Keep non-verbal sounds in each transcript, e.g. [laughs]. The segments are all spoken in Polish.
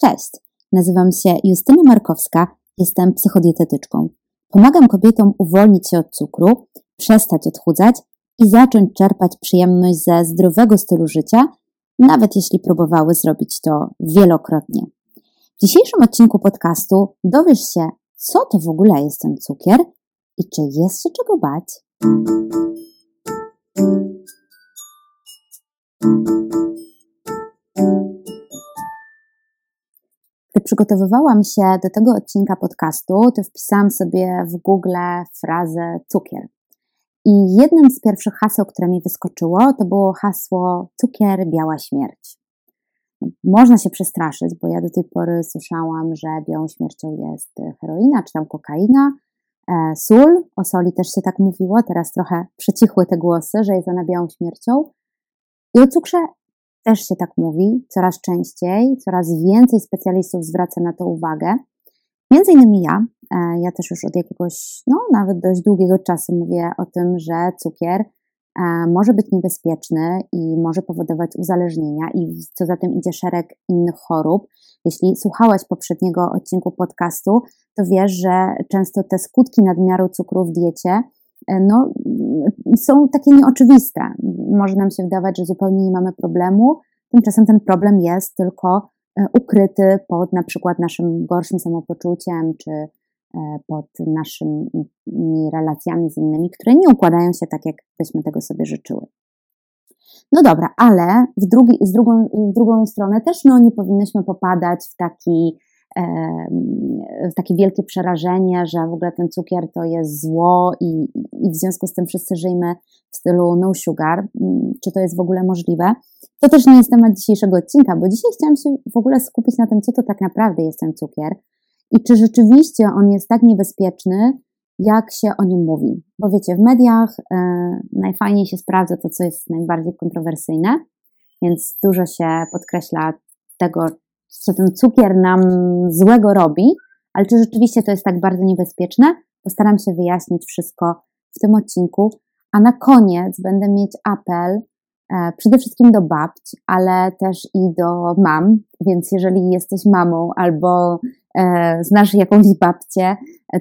Cześć, nazywam się Justyna Markowska, jestem psychodietetyczką. Pomagam kobietom uwolnić się od cukru, przestać odchudzać i zacząć czerpać przyjemność ze zdrowego stylu życia, nawet jeśli próbowały zrobić to wielokrotnie. W dzisiejszym odcinku podcastu dowiesz się, co to w ogóle jest ten cukier i czy jest się czego bać. Gdy przygotowywałam się do tego odcinka podcastu, to wpisałam sobie w Google frazę cukier. I jednym z pierwszych haseł, które mi wyskoczyło, to było hasło cukier, biała śmierć. Można się przestraszyć, bo ja do tej pory słyszałam, że białą śmiercią jest heroina czy tam kokaina, e, sól, o soli też się tak mówiło, teraz trochę przycichły te głosy, że jest ona białą śmiercią. I o cukrze też się tak mówi, coraz częściej, coraz więcej specjalistów zwraca na to uwagę. Między innymi ja, e, ja też już od jakiegoś, no nawet dość długiego czasu mówię o tym, że cukier e, może być niebezpieczny i może powodować uzależnienia i co za tym idzie szereg innych chorób. Jeśli słuchałaś poprzedniego odcinku podcastu, to wiesz, że często te skutki nadmiaru cukru w diecie no, są takie nieoczywiste. Może nam się wydawać, że zupełnie nie mamy problemu, tymczasem ten problem jest tylko e, ukryty pod na przykład naszym gorszym samopoczuciem, czy e, pod naszymi relacjami z innymi, które nie układają się tak, jak byśmy tego sobie życzyły. No dobra, ale w, drugi, z drugą, w drugą stronę też no, nie powinnyśmy popadać w taki takie wielkie przerażenie, że w ogóle ten cukier to jest zło i, i w związku z tym wszyscy żyjmy w stylu no sugar. Mm, czy to jest w ogóle możliwe? To też nie jest temat dzisiejszego odcinka, bo dzisiaj chciałam się w ogóle skupić na tym, co to tak naprawdę jest ten cukier i czy rzeczywiście on jest tak niebezpieczny, jak się o nim mówi. Bo wiecie, w mediach e, najfajniej się sprawdza to, co jest najbardziej kontrowersyjne, więc dużo się podkreśla tego, co ten cukier nam złego robi, ale czy rzeczywiście to jest tak bardzo niebezpieczne? Postaram się wyjaśnić wszystko w tym odcinku, a na koniec będę mieć apel e, przede wszystkim do babci, ale też i do mam, więc jeżeli jesteś mamą albo e, znasz jakąś babcię,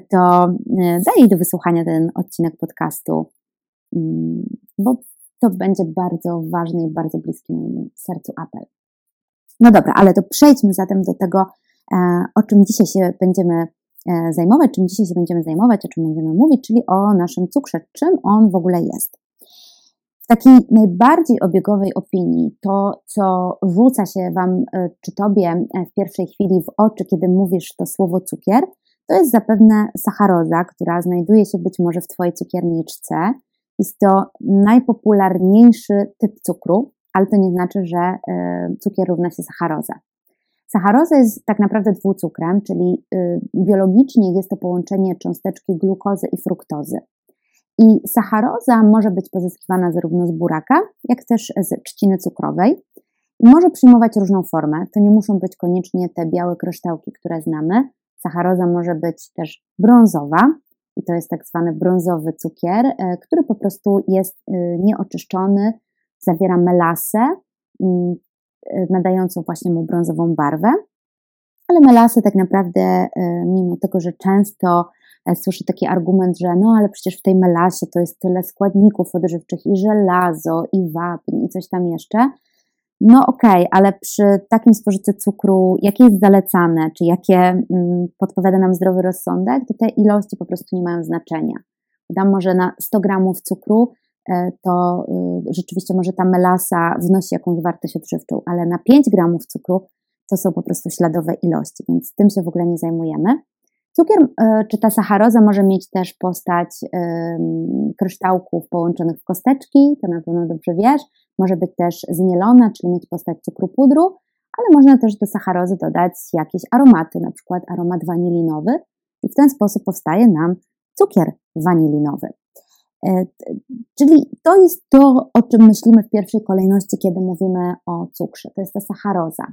to e, daj jej do wysłuchania ten odcinek podcastu, mm, bo to będzie bardzo ważny i bardzo bliski mojemu sercu apel. No dobra, ale to przejdźmy zatem do tego, e, o czym dzisiaj się będziemy e, zajmować, czym dzisiaj się będziemy zajmować, o czym będziemy mówić, czyli o naszym cukrze, czym on w ogóle jest. W takiej najbardziej obiegowej opinii, to co rzuca się Wam e, czy Tobie w pierwszej chwili w oczy, kiedy mówisz to słowo cukier, to jest zapewne sacharoza, która znajduje się być może w Twojej cukierniczce. Jest to najpopularniejszy typ cukru, ale to nie znaczy, że e, cukier równa się sacharoza. Sacharoza jest tak naprawdę dwucukrem, czyli y, biologicznie jest to połączenie cząsteczki glukozy i fruktozy. I sacharoza może być pozyskiwana zarówno z buraka, jak też z trzciny cukrowej. Może przyjmować różną formę. To nie muszą być koniecznie te białe kryształki, które znamy. Sacharoza może być też brązowa, i to jest tak zwany brązowy cukier, e, który po prostu jest y, nieoczyszczony, zawiera melasę, mm, y, nadającą właśnie mu brązową barwę. Ale melasy tak naprawdę, y, mimo tego, że często e, słyszę taki argument, że no ale przecież w tej melasie to jest tyle składników odżywczych i żelazo, i wapń, i coś tam jeszcze. No okej, okay, ale przy takim spożyciu cukru, jakie jest zalecane, czy jakie mm, podpowiada nam zdrowy rozsądek, to te ilości po prostu nie mają znaczenia. Dam może na 100 gramów cukru E, to y, rzeczywiście może ta melasa wnosi jakąś wartość odżywczą, ale na 5 gramów cukru to są po prostu śladowe ilości, więc tym się w ogóle nie zajmujemy. Cukier e, czy ta sacharoza może mieć też postać kryształków połączonych w kosteczki, to na pewno dobrze wiesz. Może być też zmielona, czyli mieć postać cukru pudru, ale można też do sacharozy dodać jakieś aromaty, na przykład aromat wanilinowy i w ten sposób powstaje nam cukier wanilinowy. E, czyli to jest to, o czym myślimy w pierwszej kolejności, kiedy mówimy o cukrze. To jest ta sacharoza.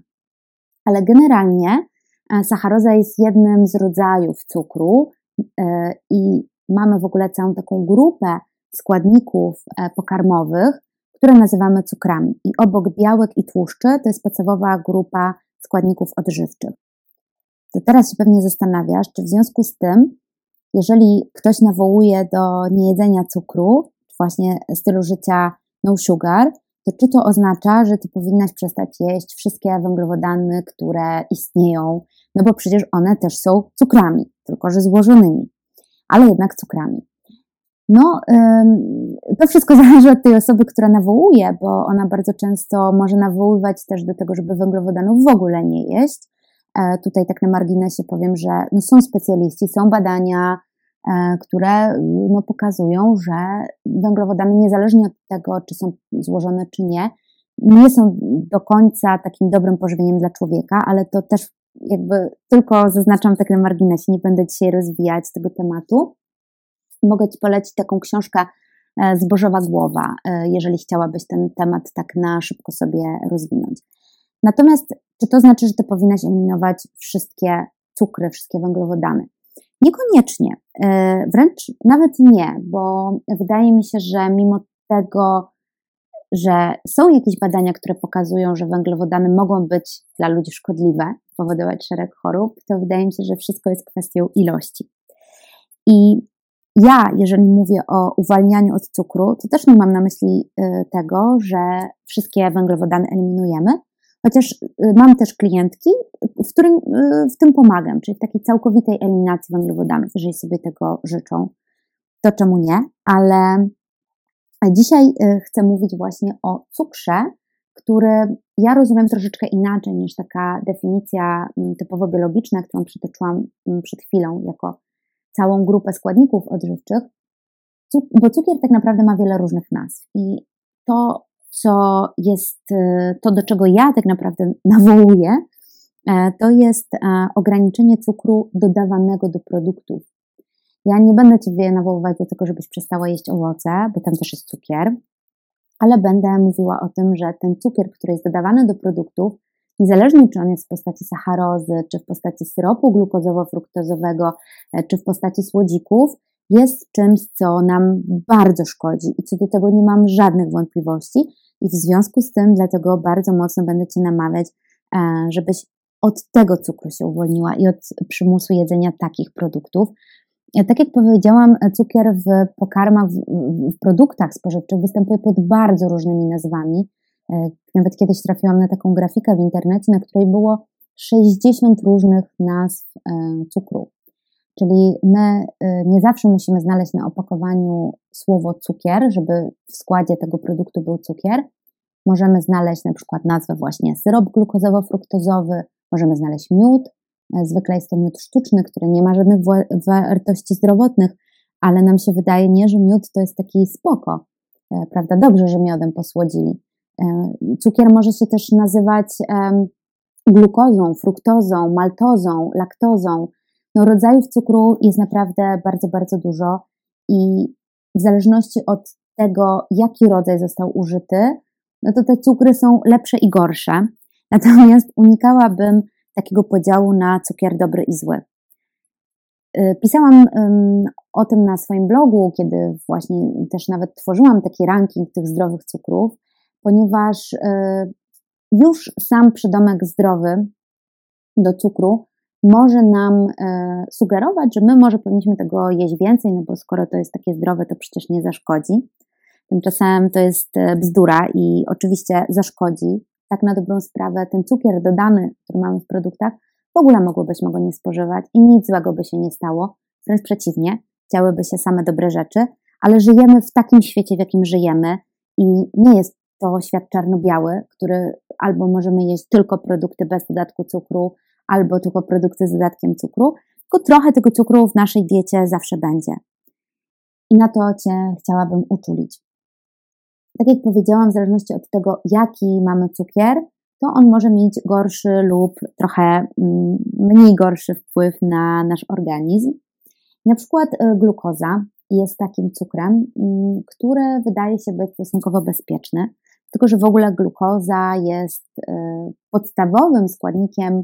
Ale generalnie e, sacharoza jest jednym z rodzajów cukru e, i mamy w ogóle całą taką grupę składników pokarmowych, które nazywamy cukrami. I obok białek i tłuszczy to jest podstawowa grupa składników odżywczych. To teraz się pewnie zastanawiasz, czy w związku z tym, jeżeli ktoś nawołuje do niejedzenia cukru, właśnie stylu życia no sugar, to czy to oznacza, że ty powinnaś przestać jeść wszystkie węglowodany, które istnieją, no bo przecież one też są cukrami, tylko że złożonymi, ale jednak cukrami. No, to wszystko [laughs] zależy od tej osoby, która nawołuje, bo ona bardzo często może nawoływać też do tego, żeby węglowodanów w ogóle nie jeść. E, tutaj tak na marginesie powiem, że no są specjaliści, są badania, które no pokazują, że węglowodany, niezależnie od tego, czy są złożone, czy nie, nie są do końca takim dobrym pożywieniem dla człowieka, ale to też jakby tylko zaznaczam tak na marginesie, nie będę dzisiaj rozwijać tego tematu mogę Ci polecić taką książkę e, Zbożowa Głowa, e, jeżeli chciałabyś ten temat tak na szybko sobie rozwinąć. Natomiast czy to znaczy, że Ty powinnaś eliminować wszystkie cukry, wszystkie węglowodany? Niekoniecznie, e, wręcz nawet nie, bo wydaje mi się, że mimo tego, że są jakieś badania, które pokazują, że węglowodany mogą być dla ludzi szkodliwe, powodować szereg chorób, to wydaje mi się, że wszystko jest kwestią ilości. I ja, jeżeli mówię o uwalnianiu od cukru, to też nie mam na myśli y, tego, że wszystkie węglowodany eliminujemy, chociaż y, mam też klientki, w, którym, y, w tym pomagam, czyli w takiej całkowitej eliminacji węglowodanów, jeżeli sobie tego życzą, to czemu nie, ale dzisiaj chcę mówić właśnie o cukrze, który ja rozumiem troszeczkę inaczej niż taka definicja mm, typowo biologiczna, którą przytoczyłam mm, przed chwilą jako całą grupę składników odżywczych, bo cukier tak naprawdę ma wiele różnych nazw i to, co jest, e, to do czego ja tak naprawdę nawołuję, e, to jest e, ograniczenie cukru dodawanego do produktów. Ja nie będę Ciebie nawoływać do tego, żebyś przestała jeść owoce, bo tam też jest cukier, ale będę mówiła o tym, że ten cukier, który jest dodawany do produktów, niezależnie czy on jest w postaci sacharozy, czy w postaci syropu glukozowo-fruktozowego, e, czy w postaci słodzików, jest czymś, co nam bardzo szkodzi i co do tego nie mam żadnych wątpliwości. I w związku z tym, dlatego bardzo mocno będę Cię namawiać, e, żebyś od tego cukru się uwolniła i od przymusu jedzenia takich produktów. E, tak jak powiedziałam, cukier w pokarmach, w, produktach spożywczych występuje pod bardzo różnymi nazwami. E, nawet kiedyś trafiłam na taką grafikę w internecie, na której było 60 różnych nazw e, cukru. Czyli my e, nie zawsze musimy znaleźć na opakowaniu słowo cukier, żeby w składzie tego produktu był cukier. Możemy znaleźć na przykład nazwę właśnie syrop glukozowo-fruktozowy, możemy znaleźć miód. Zwykle jest to miód sztuczny, który nie ma żadnych wartości zdrowotnych, ale nam się wydaje nie, że miód to jest taki spoko. Prawda? Dobrze, że miodem posłodzili. E, cukier może się też nazywać glukozą, fruktozą, maltozą, laktozą. No, rodzajów cukru jest naprawdę bardzo, bardzo dużo i w zależności od tego, jaki rodzaj został użyty, no to te cukry są lepsze i gorsze. [laughs] Natomiast unikałabym takiego podziału na cukier dobry i zły. E, pisałam o tym na swoim blogu, kiedy właśnie też nawet tworzyłam taki ranking tych zdrowych cukrów ponieważ e, już sam przydomek zdrowy do cukru może nam e, sugerować, że my może powinniśmy tego jeść więcej, no bo skoro to jest takie zdrowe, to przecież nie zaszkodzi. Tymczasem to jest e, bzdura i oczywiście zaszkodzi. Tak na dobrą sprawę ten cukier dodany, który mamy w produktach, w ogóle mogłybyśmy go nie spożywać i nic złego by się nie stało. Wręcz przeciwnie, działyby się same dobre rzeczy, ale żyjemy w takim świecie, w jakim żyjemy i nie jest to świat czarno-biały, który albo możemy jeść tylko produkty bez dodatku cukru, albo tylko produkty z dodatkiem cukru, tylko trochę tego cukru w naszej diecie zawsze będzie. I na to Cię chciałabym uczulić. Tak jak powiedziałam, w zależności od tego, jaki mamy cukier, to on może mieć gorszy lub trochę mm, mniej gorszy wpływ na nasz organizm. Na przykład y, glukoza jest takim cukrem, mm, który wydaje się być stosunkowo bezpieczny tylko że w ogóle glukoza jest y, podstawowym składnikiem,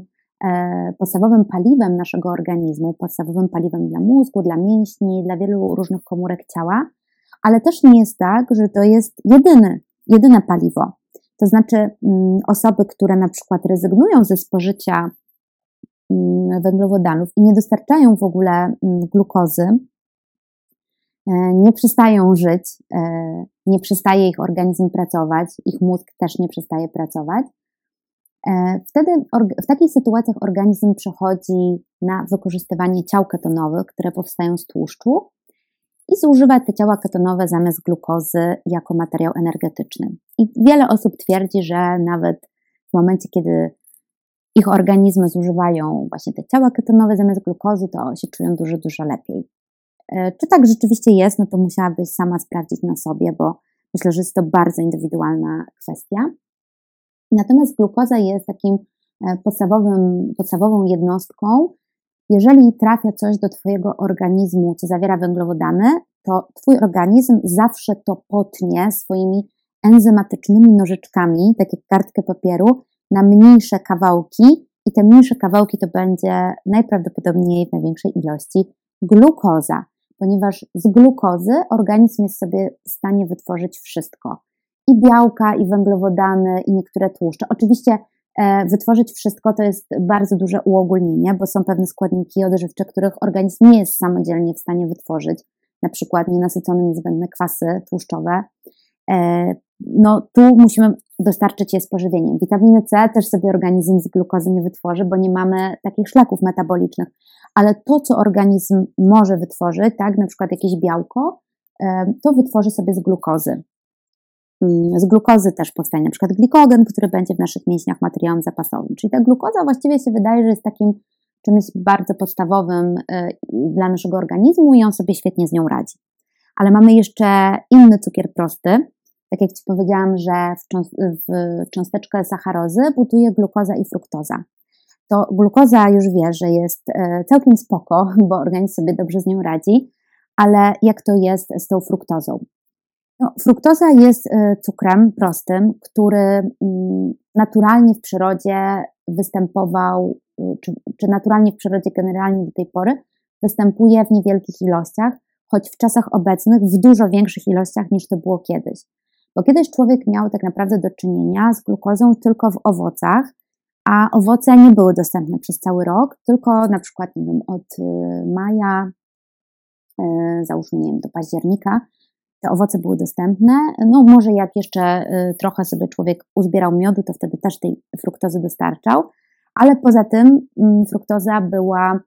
podstawowym paliwem naszego organizmu, podstawowym paliwem dla mózgu, dla mięśni, dla wielu różnych komórek ciała, ale też nie jest tak, że to jest jedyny, jedyne paliwo. To znaczy, mm, osoby, które na przykład rezygnują ze spożycia mm, węglowodanów i nie dostarczają w ogóle mm, glukozy, e, nie przestają żyć, e, nie przestaje ich organizm pracować, ich mózg też nie przestaje pracować. E, wtedy w takich sytuacjach organizm przechodzi na wykorzystywanie ciał ketonowych, które powstają z tłuszczu i zużywa te ciała ketonowe zamiast glukozy jako materiał energetyczny. I wiele osób twierdzi, że nawet w momencie, kiedy ich organizmy zużywają właśnie te ciała ketonowe zamiast glukozy, to się czują dużo, dużo lepiej. E, czy tak rzeczywiście jest, no to musiałabyś sama sprawdzić na sobie, bo myślę, że jest to bardzo indywidualna kwestia. Natomiast glukoza jest takim e, podstawowym, podstawową jednostką, jeżeli trafia coś do Twojego organizmu, co zawiera węglowodany, to Twój organizm zawsze to potnie swoimi enzymatycznymi nożyczkami, tak jak kartkę papieru, na mniejsze kawałki i te mniejsze kawałki to będzie najprawdopodobniej w największej ilości glukoza, ponieważ z glukozy organizm jest sobie w stanie wytworzyć wszystko. I białka, i węglowodany, i niektóre tłuszcze. Oczywiście E, wytworzyć wszystko to jest bardzo duże uogólnienie, bo są pewne składniki odżywcze, których organizm nie jest samodzielnie w stanie wytworzyć, na przykład nienasycone, niezbędne kwasy tłuszczowe. E, no tu musimy dostarczyć je z pożywieniem. Witaminy C też sobie organizm z glukozy nie wytworzy, bo nie mamy takich szlaków metabolicznych, ale to, co organizm może wytworzyć, tak, na przykład jakieś białko, e, to wytworzy sobie z glukozy. Mm, z glukozy też powstanie na przykład glikogen, który będzie w naszych mięśniach materiałem zapasowym. Czyli ta glukoza właściwie się wydaje, że jest takim czymś bardzo podstawowym y, dla naszego organizmu i on sobie świetnie z nią radzi. Ale mamy jeszcze inny cukier prosty. Tak jak Ci powiedziałam, że w cząsteczkę sacharozy buduje glukoza i fruktoza. To glukoza już wie, że jest y, całkiem spoko, bo organizm sobie dobrze z nią radzi, ale jak to jest z tą fruktozą? No, fruktoza jest y, cukrem prostym, który mm, naturalnie w przyrodzie występował, y, czy, czy naturalnie w przyrodzie generalnie do tej pory występuje w niewielkich ilościach, choć w czasach obecnych w dużo większych ilościach niż to było kiedyś. Bo kiedyś człowiek miał tak naprawdę do czynienia z glukozą tylko w owocach, a owoce nie były dostępne przez cały rok, tylko na przykład, nie wiem, od y, maja, załóżmy, nie wiem, do października, te owoce były dostępne. No może jak jeszcze y, trochę sobie człowiek uzbierał miodu, to wtedy też tej fruktozy dostarczał, ale poza tym mm, fruktoza była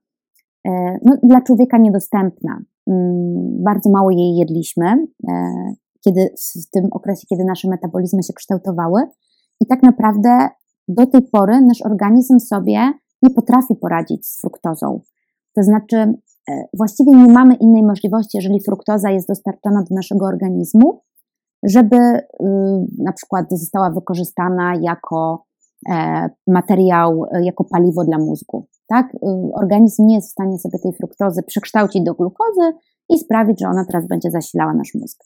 e, no, dla człowieka niedostępna. Mm, bardzo mało jej jedliśmy, e, kiedy, w tym okresie, kiedy nasze metabolizmy się kształtowały i tak naprawdę do tej pory nasz organizm sobie nie potrafi poradzić z fruktozą. To znaczy, właściwie nie mamy innej możliwości, jeżeli fruktoza jest dostarczana do naszego organizmu, żeby y, na przykład została wykorzystana jako e, materiał, e, jako paliwo dla mózgu. Tak? Y, organizm nie jest w stanie sobie tej fruktozy przekształcić do glukozy i sprawić, że ona teraz będzie zasilała nasz mózg.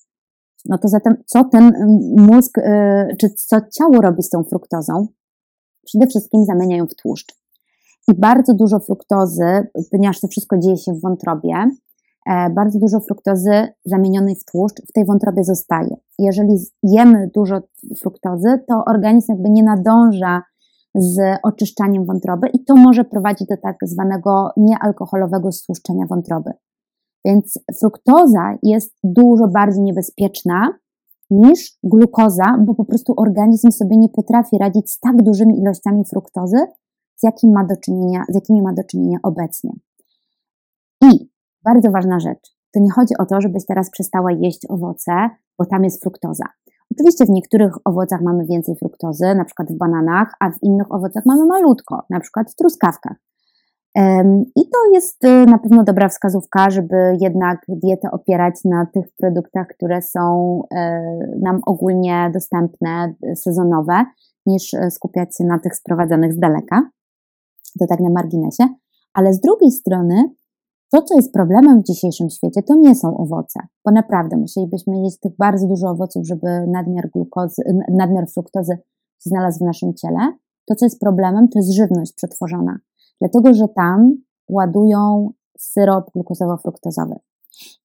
No to zatem, co ten mózg, y, czy co ciało robi z tą fruktozą? Przede wszystkim zamienia ją w tłuszcz bardzo dużo fruktozy, ponieważ to wszystko dzieje się w wątrobie, e, bardzo dużo fruktozy zamienionej w tłuszcz w tej wątrobie zostaje. Jeżeli jemy dużo fruktozy, to organizm jakby nie nadąża z oczyszczaniem wątroby i to może prowadzić do tak zwanego niealkoholowego stłuszczenia wątroby. Więc fruktoza jest dużo bardziej niebezpieczna niż glukoza, bo po prostu organizm sobie nie potrafi radzić z tak dużymi ilościami fruktozy, z, jakim ma do czynienia, z jakimi ma do czynienia obecnie. I bardzo ważna rzecz, to nie chodzi o to, żebyś teraz przestała jeść owoce, bo tam jest fruktoza. Oczywiście w niektórych owocach mamy więcej fruktozy, na przykład w bananach, a w innych owocach mamy malutko, na przykład w truskawkach. I to jest y, na pewno dobra wskazówka, żeby jednak dietę opierać na tych produktach, które są e, nam ogólnie dostępne, sezonowe, niż e, skupiać się na tych sprowadzonych z daleka to tak na marginesie, ale z drugiej strony to, co jest problemem w dzisiejszym świecie, to nie są owoce, bo naprawdę musielibyśmy jeść tych bardzo dużo owoców, żeby nadmiar glukozy, nadmiar fruktozy się znalazł w naszym ciele. To, co jest problemem, to jest żywność przetworzona, dlatego że tam ładują syrop glukozowo-fruktozowy.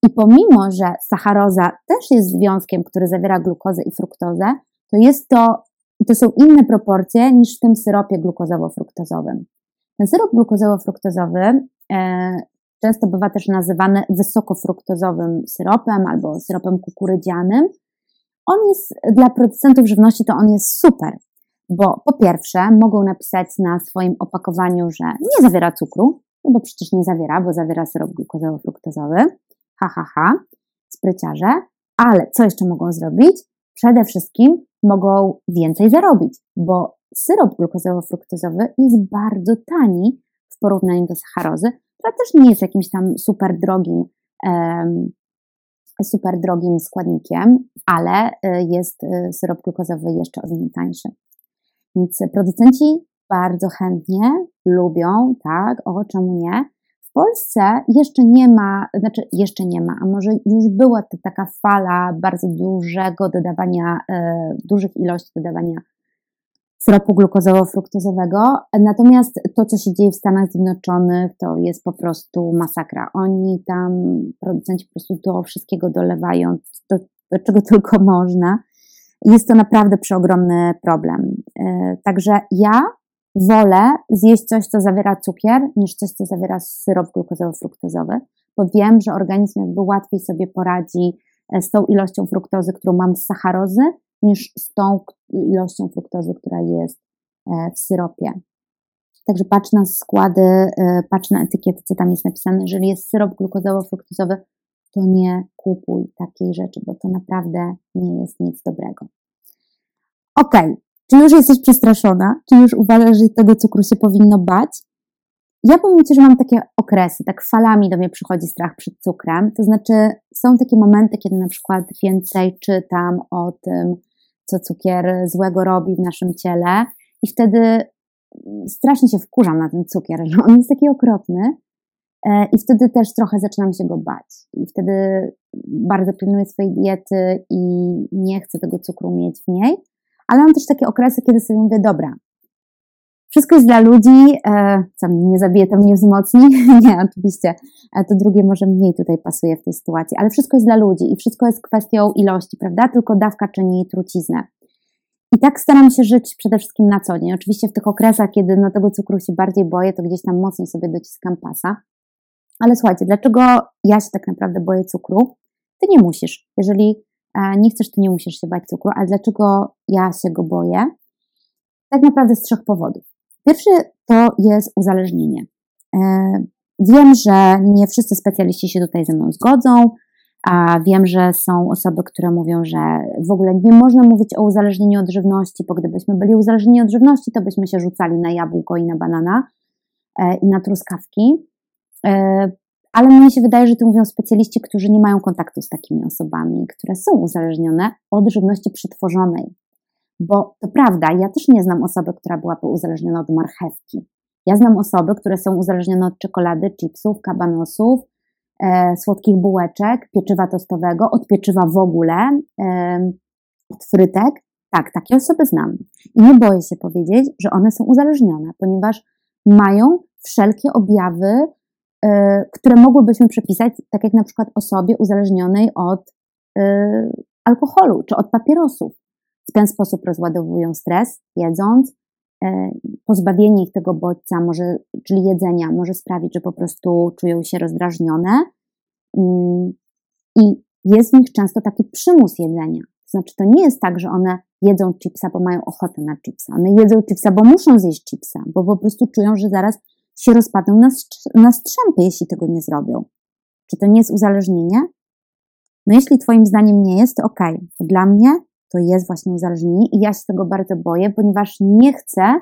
I pomimo, że sacharoza też jest związkiem, który zawiera glukozę i fruktozę, to jest to to są inne proporcje niż w tym syropie glukozowo-fruktozowym. Ten syrop glukozowo-fruktozowy e, często bywa też nazywany wysokofruktozowym syropem albo syropem kukurydzianym. On jest dla producentów żywności to on jest super, bo po pierwsze mogą napisać na swoim opakowaniu, że nie zawiera cukru, no bo przecież nie zawiera, bo zawiera syrop glukozowo-fruktozowy. Ha, ha, ha, spryciarze. Ale co jeszcze mogą zrobić? Przede wszystkim mogą więcej zarobić, bo syrop glukozowo-fruktozowy jest bardzo tani w porównaniu do sacharozy, która też nie jest jakimś tam super drogim, super drogim składnikiem, ale y, jest y, syrop glukozowy jeszcze o wiele tańszy. Więc producenci bardzo chętnie lubią, tak, o czemu nie. W Polsce jeszcze nie ma, znaczy jeszcze nie ma, a może już była to taka fala bardzo dużego dodawania, e, dużych ilości dodawania syropu glukozowo-fruktozowego. Natomiast to, co się dzieje w Stanach Zjednoczonych, to jest po prostu masakra. Oni tam, producenci po prostu do wszystkiego dolewają, do, do czego [laughs] tylko można. Jest to naprawdę przeogromny problem. E, także ja wolę zjeść coś, co zawiera cukier, niż coś, co zawiera syrop glukozowo-fruktozowy, bo wiem, że organizm jakby łatwiej sobie poradzi e, z tą ilością fruktozy, którą mam z sacharozy, niż z tą ilością fruktozy, która jest e, w syropie. Także patrz na składy, e, patrz na etykiety, co tam jest napisane. Jeżeli jest syrop glukozowo-fruktozowy, to nie kupuj takiej rzeczy, bo to naprawdę nie jest nic dobrego. Ok, czy już jesteś przestraszona? Czy już uważasz, że tego cukru się powinno bać? Ja powiem Ci, że mam takie okresy, tak falami do mnie przychodzi strach przed cukrem. To znaczy, są takie momenty, kiedy na przykład więcej czytam o tym, co cukier złego robi w naszym ciele, i wtedy strasznie się wkurzam na ten cukier, że on jest taki okropny. E, I wtedy też trochę zaczynam się go bać. I wtedy bardzo pilnuję swojej diety i nie chcę tego cukru mieć w niej. Ale mam też takie okresy, kiedy sobie mówię, dobra, wszystko jest dla ludzi, e, co mnie nie zabije, to mnie wzmocni. [laughs] nie, oczywiście, e, to drugie może mniej tutaj pasuje w tej sytuacji, ale wszystko jest dla ludzi i wszystko jest kwestią ilości, prawda? Tylko dawka czyni truciznę. I tak staram się żyć przede wszystkim na co dzień. Oczywiście w tych okresach, kiedy no, tego cukru się bardziej boję, to gdzieś tam mocniej sobie dociskam pasa. Ale słuchajcie, dlaczego ja się tak naprawdę boję cukru? Ty nie musisz. Jeżeli e, nie chcesz, to nie musisz się bać cukru. Ale dlaczego ja się go boję? Tak naprawdę z trzech powodów. Pierwszy to jest uzależnienie. E, wiem, że nie wszyscy specjaliści się tutaj ze mną zgodzą, a wiem, że są osoby, które mówią, że w ogóle nie można mówić o uzależnieniu od żywności, bo gdybyśmy byli uzależnieni od żywności, to byśmy się rzucali na jabłko i na banana e, i na truskawki. E, ale mnie się wydaje, że to mówią specjaliści, którzy nie mają kontaktu z takimi osobami, które są uzależnione od żywności przetworzonej. Bo to prawda, ja też nie znam osoby, która byłaby uzależniona od marchewki. Ja znam osoby, które są uzależnione od czekolady, chipsów, kabanosów, e, słodkich bułeczek, pieczywa tostowego, od pieczywa w ogóle, e, od frytek. Tak, takie osoby znam. I nie boję się powiedzieć, że one są uzależnione, ponieważ mają wszelkie objawy, e, które mogłybyśmy przepisać, tak jak na przykład osobie uzależnionej od e, alkoholu czy od papierosów. Ten sposób rozładowują stres, jedząc. E, pozbawienie ich tego bodźca, może, czyli jedzenia, może sprawić, że po prostu czują się rozdrażnione. Mm, I jest w nich często taki przymus jedzenia. To znaczy, to nie jest tak, że one jedzą chipsa, bo mają ochotę na chipsa. One jedzą chipsa, bo muszą zjeść chipsa, bo po prostu czują, że zaraz się rozpadną na, strzępy, jeśli tego nie zrobią. Czy to nie jest uzależnienie? No jeśli Twoim zdaniem nie jest, to ok. Dla mnie to jest właśnie uzależnienie i ja się tego bardzo boję, ponieważ nie chcę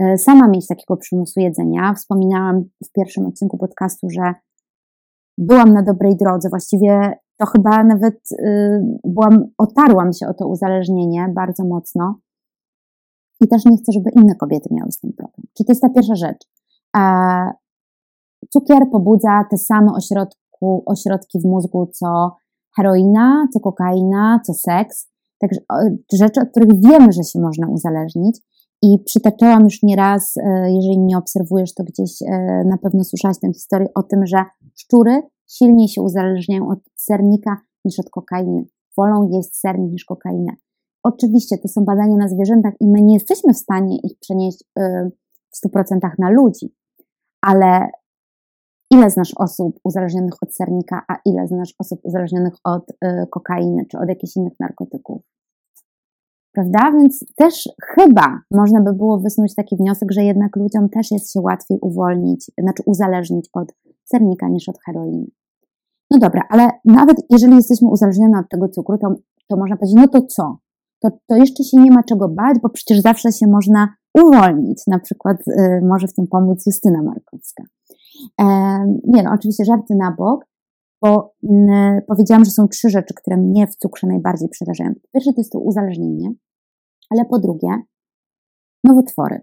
e, sama mieć takiego przymusu jedzenia. Wspominałam w pierwszym odcinku podcastu, że byłam na dobrej drodze, właściwie to chyba nawet y, byłam, otarłam się o to uzależnienie bardzo mocno i też nie chcę, żeby inne kobiety miały z tym problem. Czy to jest ta pierwsza rzecz? Cukier pobudza te same ośrodku, ośrodki w mózgu, co heroina, co kokaina, co seks. Także rzeczy, od których wiemy, że się można uzależnić. I przytaczałam już nieraz, e, jeżeli nie obserwujesz, to gdzieś e, na pewno słyszałaś tę historię o tym, że szczury silniej się uzależniają od sernika niż od kokainy. Wolą jeść sernik niż kokainę. oczywiście to są badania na zwierzętach i my nie jesteśmy w stanie ich przenieść y, w 100% na ludzi, ale ile znasz osób uzależnionych od sernika, a ile znasz osób uzależnionych od y, kokainy czy od jakichś innych narkotyków? Prawda? Więc też chyba można by było wysnuć taki wniosek, że jednak ludziom też jest się łatwiej uwolnić, znaczy uzależnić od sernika niż od heroiny. No dobra, ale nawet jeżeli jesteśmy uzależnione od tego cukru, to, to można powiedzieć, no to co? To, to jeszcze się nie ma czego bać, bo przecież zawsze się można uwolnić. Na przykład y, może w tym pomóc Justyna Markowska. Nie no, oczywiście żarty na bok, bo y, powiedziałam, że są trzy rzeczy, które mnie w cukrze najbardziej przerażają. Pierwsze to jest to uzależnienie, ale po drugie nowotwory.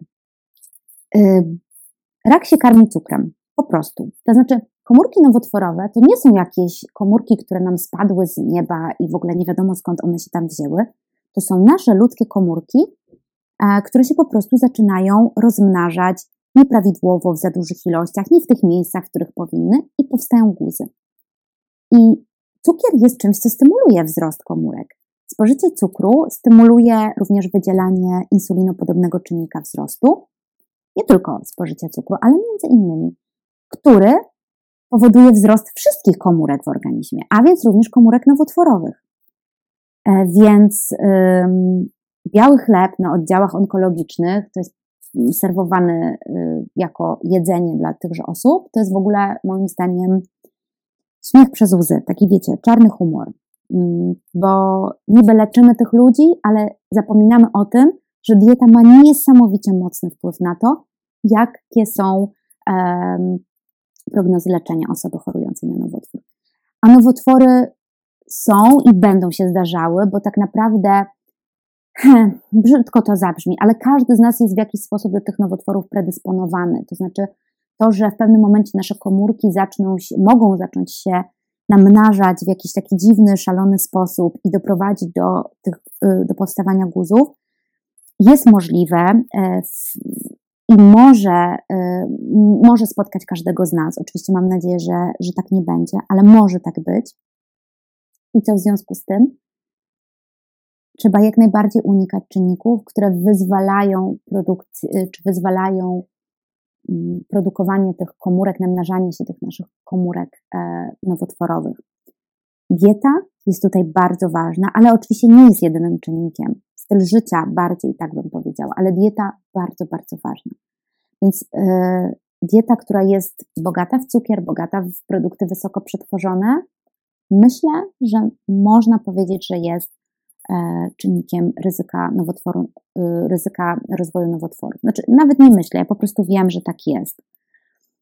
Rak się karmi cukrem, po prostu. To znaczy Komórki nowotworowe to nie są jakieś komórki, które nam spadły z nieba i w ogóle nie wiadomo skąd one się tam wzięły. To są nasze ludzkie komórki, które się po prostu zaczynają rozmnażać nieprawidłowo w za dużych ilościach, nie w tych miejscach, w których powinny i powstają guzy. I cukier jest czymś, co stymuluje wzrost komórek. Spożycie cukru stymuluje również wydzielanie insulinopodobnego czynnika wzrostu, nie tylko spożycie cukru, ale między innymi, który powoduje wzrost wszystkich komórek w organizmie, a więc również komórek nowotworowych. E, więc biały chleb na oddziałach onkologicznych to jest serwowany y, jako jedzenie dla tychże osób. To jest w ogóle moim zdaniem śmiech przez łzy, taki wiecie, czarny humor. Mm, bo niby leczymy tych ludzi, ale zapominamy o tym, że dieta ma niesamowicie mocny wpływ na to, jakie są prognozy leczenia osoby chorującej na nowotwór. A nowotwory są i będą się zdarzały, bo tak naprawdę brzydko to zabrzmi, ale każdy z nas jest w jakiś sposób do tych nowotworów predysponowany. To znaczy to, że w pewnym momencie nasze komórki zaczną się, mogą zacząć się namnażać w jakiś taki dziwny, szalony sposób i doprowadzić do, tych, y, do powstawania guzów, jest możliwe. E, i może, y, może spotkać każdego z nas. Oczywiście mam nadzieję, że, że tak nie będzie, ale może tak być. I co w związku z tym? Trzeba jak najbardziej unikać czynników, które wyzwalają produkcję, y, czy wyzwalają mm, produkowanie tych komórek, namnażanie się tych naszych komórek e, nowotworowych. Dieta jest tutaj bardzo ważna, ale oczywiście nie jest jedynym czynnikiem styl życia bardziej, tak bym powiedziała, ale dieta bardzo, bardzo ważna. Więc yy, dieta, która jest bogata w cukier, bogata w produkty wysoko przetworzone, myślę, że można powiedzieć, że jest czynnikiem ryzyka nowotworu, yy, ryzyka rozwoju nowotworu. Znaczy, nawet nie myślę, ja po prostu wiem, że tak jest.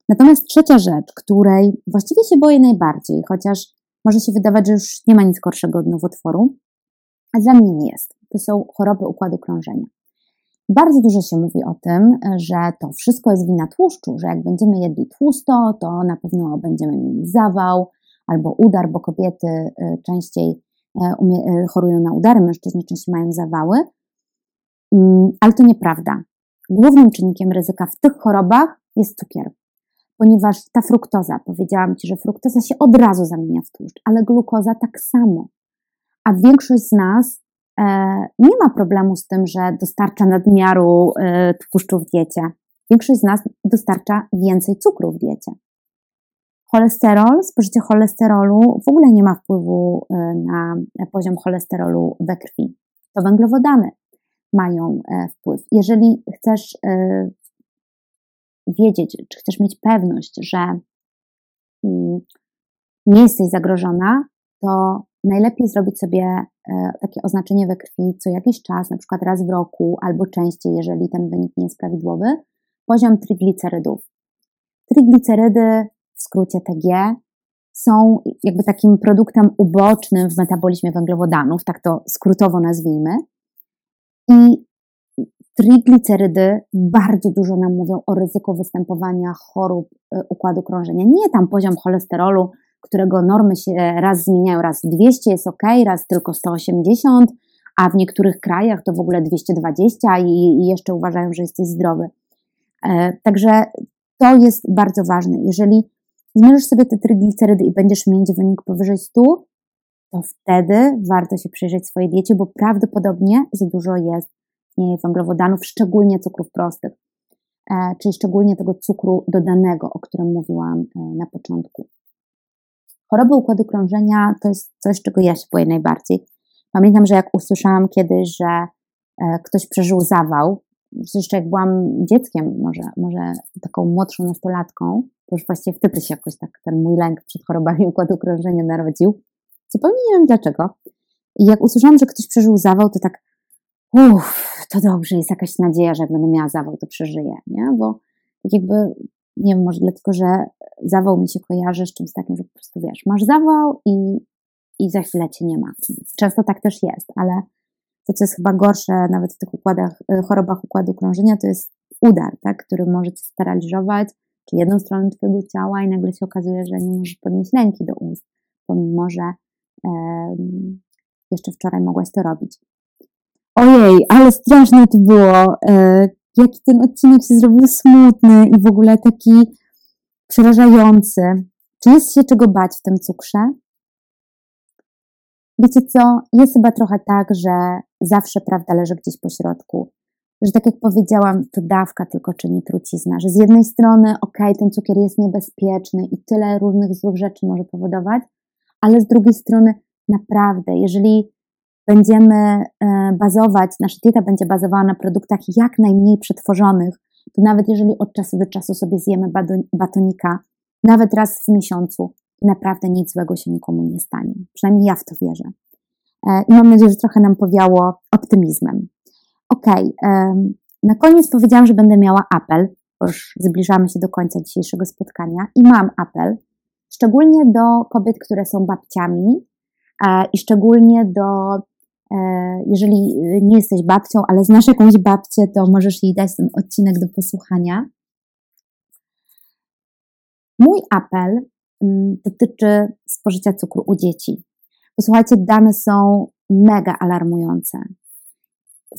Natomiast trzecia rzecz, której właściwie się boję najbardziej, chociaż może się wydawać, że już nie ma nic gorszego od nowotworu, a dla mnie nie jest to są choroby układu krążenia. Bardzo dużo się mówi o tym, że to wszystko jest wina tłuszczu, że jak będziemy jedli tłusto, to na pewno będziemy mieli zawał albo udar, bo kobiety y, częściej y, y, chorują na udary, mężczyźni częściej mają zawały. Mm, ale to nieprawda. Głównym czynnikiem ryzyka w tych chorobach jest cukier, ponieważ ta fruktoza, powiedziałam Ci, że fruktoza się od razu zamienia w tłuszcz, ale glukoza tak samo. A większość z nas E, nie ma problemu z tym, że dostarcza nadmiaru e, tłuszczu w diecie. Większość z nas dostarcza więcej cukru w diecie. Cholesterol, spożycie cholesterolu w ogóle nie ma wpływu e, na poziom cholesterolu we krwi. To węglowodany mają wpływ. Jeżeli chcesz wiedzieć, czy chcesz mieć pewność, że mm, nie jesteś zagrożona, to najlepiej zrobić sobie e, takie oznaczenie we krwi co jakiś czas, na przykład raz w roku albo częściej, jeżeli ten wynik nie jest prawidłowy, poziom triglicerydów. Triglicerydy, w skrócie TG, są jakby takim produktem ubocznym w metabolizmie węglowodanów, tak to skrótowo nazwijmy. I triglicerydy bardzo dużo nam mówią o ryzyku występowania chorób e, układu krążenia. Nie tam poziom cholesterolu, którego normy się raz zmieniają, raz 200 jest ok, raz tylko 180, a w niektórych krajach to w ogóle 220 i, i jeszcze uważają, że jesteś zdrowy. E, także to jest bardzo ważne. Jeżeli zmierzysz sobie te triglicerydy i będziesz mieć wynik powyżej 100, to wtedy warto się przyjrzeć swojej diecie, bo prawdopodobnie za dużo jest węglowodanów, szczególnie cukrów prostych, e, czyli szczególnie tego cukru dodanego, o którym mówiłam e, na początku. Choroba układu krążenia to jest coś, czego ja się boję najbardziej. Pamiętam, że jak usłyszałam kiedyś, że e, ktoś przeżył zawał, jeszcze jak byłam dzieckiem, może, może taką młodszą nastolatką, to już właściwie wtedy się jakoś tak ten mój lęk przed chorobami [laughs] układu krążenia narodził. Zupełnie nie wiem dlaczego. I jak usłyszałam, że ktoś przeżył zawał, to tak, uff, to dobrze, jest jakaś nadzieja, że jak będę miała zawał, to przeżyję, nie? Bo tak jakby, nie wiem, może dlatego, że zawał mi się kojarzy z czymś takim, że po prostu wiesz, masz zawał i, i za chwilę cię nie ma. Często tak też jest, ale to, co jest chyba gorsze nawet w tych układach, y, chorobach układu krążenia, to jest udar, tak, który może cię sparaliżować, czy jedną stronę twojego ciała i nagle się okazuje, że nie możesz podnieść ręki do ust, pomimo, że jeszcze wczoraj mogłaś to robić. Ojej, ale straszne to było. E, jaki ten odcinek się zrobił smutny i w ogóle taki przerażający. Czy jest się czego bać w tym cukrze? Wiecie co? Jest chyba trochę tak, że zawsze prawda leży gdzieś po środku. Że tak jak powiedziałam, to dawka tylko czyni trucizna. Że z jednej strony, ok, ten cukier jest niebezpieczny i tyle różnych złych rzeczy może powodować, ale z drugiej strony naprawdę, jeżeli będziemy e, bazować, nasza dieta będzie bazowała na produktach jak najmniej przetworzonych, to nawet jeżeli od czasu do czasu sobie zjemy batonika, nawet raz w miesiącu, naprawdę nic złego się nikomu nie stanie. Przynajmniej ja w to wierzę. E, I mam nadzieję, że trochę nam powiało optymizmem. Ok, na koniec powiedziałam, że będę miała apel, bo już zbliżamy się do końca dzisiejszego spotkania i mam apel, szczególnie do kobiet, które są babciami i szczególnie do, e, jeżeli nie jesteś babcią, ale znasz jakąś babcię, to możesz jej dać ten odcinek do posłuchania. Mój apel mm, dotyczy spożycia cukru u dzieci. Posłuchajcie, dane są mega alarmujące.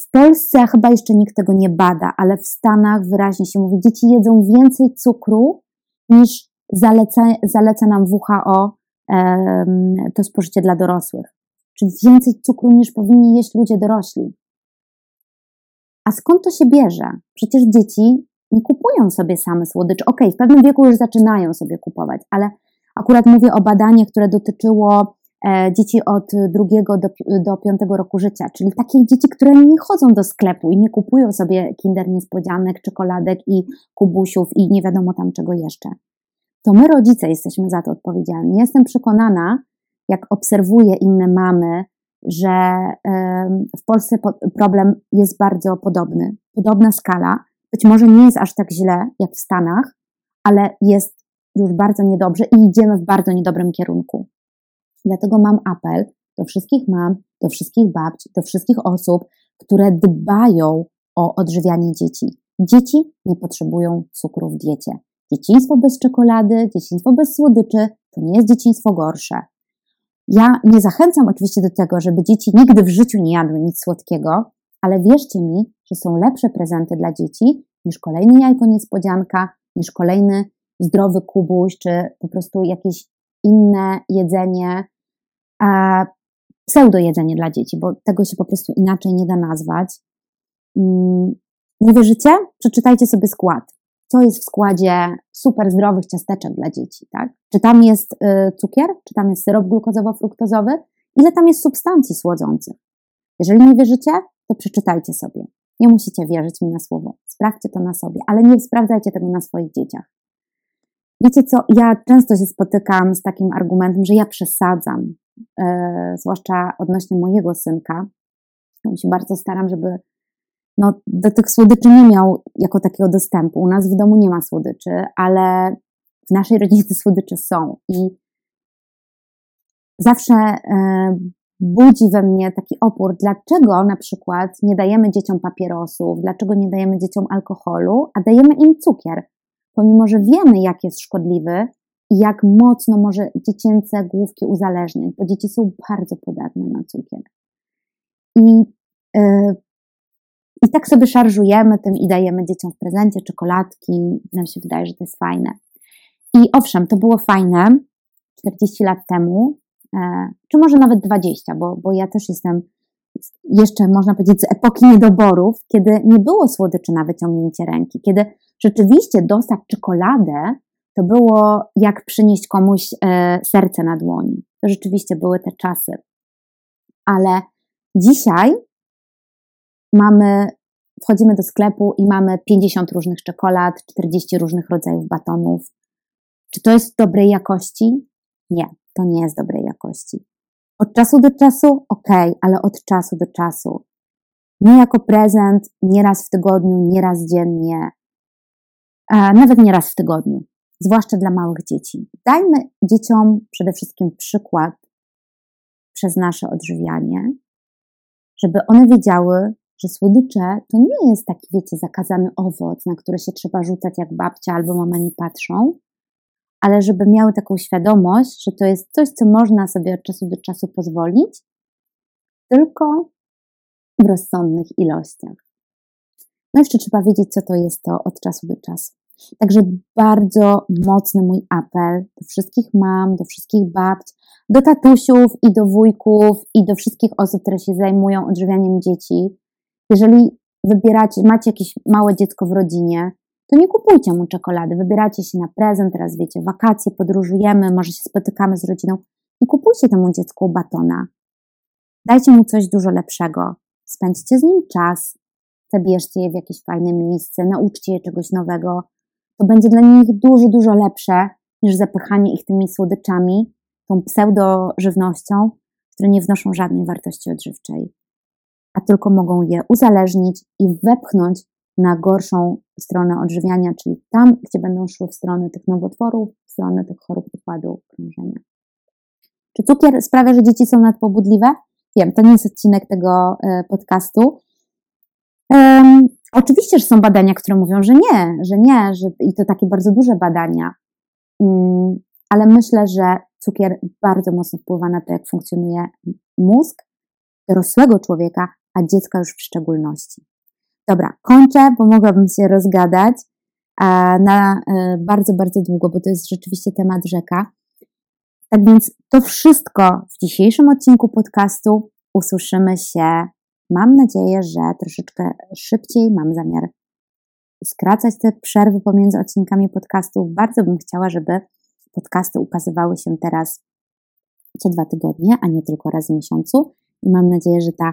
W Polsce chyba jeszcze nikt tego nie bada, ale w Stanach wyraźnie się mówi, dzieci jedzą więcej cukru niż zaleca, zaleca nam WHO to spożycie dla dorosłych. Czyli więcej cukru niż powinni jeść ludzie dorośli. A skąd to się bierze? Przecież dzieci nie kupują sobie same słodyczy. Okej, okay, w pewnym wieku już zaczynają sobie kupować, ale akurat mówię o badaniu, które dotyczyło dzieci od drugiego do, do piątego roku życia, czyli takich dzieci, które nie chodzą do sklepu i nie kupują sobie kinder niespodzianek, czekoladek i kubusiów i nie wiadomo tam czego jeszcze to my rodzice jesteśmy za to odpowiedzialni. Jestem przekonana, jak obserwuję inne mamy, że w Polsce problem jest bardzo podobny, podobna skala. Być może nie jest aż tak źle jak w Stanach, ale jest już bardzo niedobrze i idziemy w bardzo niedobrym kierunku. Dlatego mam apel do wszystkich mam, do wszystkich babci, do wszystkich osób, które dbają o odżywianie dzieci. Dzieci nie potrzebują cukru w diecie. Dzieciństwo bez czekolady, dzieciństwo bez słodyczy to nie jest dzieciństwo gorsze. Ja nie zachęcam oczywiście do tego, żeby dzieci nigdy w życiu nie jadły nic słodkiego, ale wierzcie mi, że są lepsze prezenty dla dzieci niż kolejny jajko niespodzianka, niż kolejny zdrowy kubuś, czy po prostu jakieś inne jedzenie, pseudo jedzenie dla dzieci, bo tego się po prostu inaczej nie da nazwać. Mm, nie wierzycie? Przeczytajcie sobie skład co jest w składzie super zdrowych ciasteczek dla dzieci, tak? Czy tam jest y, cukier, czy tam jest syrop glukozowo-fruktozowy, ile tam jest substancji słodzących. Jeżeli nie wierzycie, to przeczytajcie sobie. Nie musicie wierzyć mi na słowo. Sprawdźcie to na sobie, ale nie sprawdzajcie tego na swoich dzieciach. Wiecie co, ja często się spotykam z takim argumentem, że ja przesadzam, zwłaszcza odnośnie mojego synka. Ja się bardzo staram, żeby no, do tych słodyczy nie miał jako takiego dostępu. U nas w domu nie ma słodyczy, ale w naszej rodzinie te słodycze są i zawsze e, budzi we mnie taki opór, dlaczego na przykład nie dajemy dzieciom papierosów, dlaczego nie dajemy dzieciom alkoholu, a dajemy im cukier, pomimo że wiemy, jak jest szkodliwy jak mocno może dziecięce główki uzależniać, bo dzieci są bardzo podatne na cukier. I e, i tak sobie szarżujemy tym i dajemy dzieciom w prezencie czekoladki. Nam się wydaje, że to jest fajne. I owszem, to było fajne 40 lat temu, czy może nawet 20, bo, bo ja też jestem jeszcze, można powiedzieć, z epoki niedoborów, kiedy nie było słodyczy na wyciągnięcie ręki, kiedy rzeczywiście dostać czekoladę to było jak przynieść komuś e, serce na dłoni. To rzeczywiście były te czasy. Ale dzisiaj mamy, wchodzimy do sklepu i mamy 50 różnych czekolad, 40 różnych rodzajów batonów. Czy to jest dobrej jakości? Nie, to nie jest dobrej jakości. Od czasu do czasu? Ok, ale od czasu do czasu. Nie jako prezent, nie raz w tygodniu, nie raz dziennie, nawet nie raz w tygodniu, zwłaszcza dla małych dzieci. Dajmy dzieciom przede wszystkim przykład przez nasze odżywianie, żeby one wiedziały, że słodycze to nie jest taki, wiecie, zakazany owoc, na który się trzeba rzucać jak babcia albo mama nie patrzą, ale żeby miały taką świadomość, że to jest coś, co można sobie od czasu do czasu pozwolić, tylko w rozsądnych ilościach. No jeszcze trzeba wiedzieć, co to jest to od czasu do czasu. Także bardzo mocny mój apel do wszystkich mam, do wszystkich babć, do tatusiów i do wujków i do wszystkich osób, które się zajmują odżywianiem dzieci. Jeżeli wybieracie, macie jakieś małe dziecko w rodzinie, to nie kupujcie mu czekolady, wybieracie się na prezent, teraz wiecie, wakacje, podróżujemy, może się spotykamy z rodziną. Nie kupujcie temu dziecku batona. Dajcie mu coś dużo lepszego. Spędźcie z nim czas, zabierzcie je w jakieś fajne miejsce, nauczcie je czegoś nowego. To będzie dla nich dużo, dużo lepsze niż zapychanie ich tymi słodyczami, tą pseudo-żywnością, które nie wnoszą żadnej wartości odżywczej, a tylko mogą je uzależnić i wepchnąć na gorszą stronę odżywiania, czyli tam, gdzie będą szły w stronę tych nowotworów, w stronę tych chorób układu krążenia. Czy cukier sprawia, że dzieci są nadpobudliwe? Wiem, to nie jest odcinek tego e, podcastu. Oczywiście, że są badania, które mówią, że nie, że nie, że, i to takie bardzo duże badania, um, ale myślę, że cukier bardzo mocno wpływa na to, jak funkcjonuje mózg dorosłego człowieka, a dziecka już w szczególności. Dobra, kończę, bo mogłabym się rozgadać na e, bardzo, bardzo długo, bo to jest rzeczywiście temat rzeka. Tak więc to wszystko w dzisiejszym odcinku podcastu. Usłyszymy się, mam nadzieję, że troszeczkę szybciej. Mam zamiar skracać te przerwy pomiędzy odcinkami podcastów. Bardzo bym chciała, żeby podcasty ukazywały się teraz co dwa tygodnie, a nie tylko raz w miesiącu. I mam nadzieję, że ta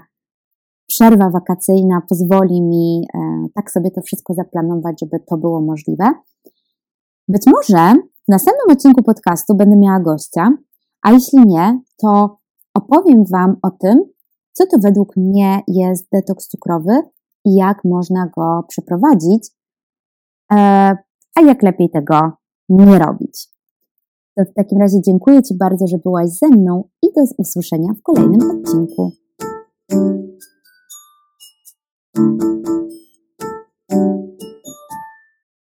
przerwa wakacyjna pozwoli mi e, tak sobie to wszystko zaplanować, żeby to było możliwe. Być może w następnym odcinku podcastu będę miała gościa, a jeśli nie, to opowiem Wam o tym, co to według mnie jest detoks cukrowy i jak można go przeprowadzić, e, a jak lepiej tego nie robić. To w takim razie dziękuję Ci bardzo, że byłaś ze mną i do usłyszenia w kolejnym odcinku.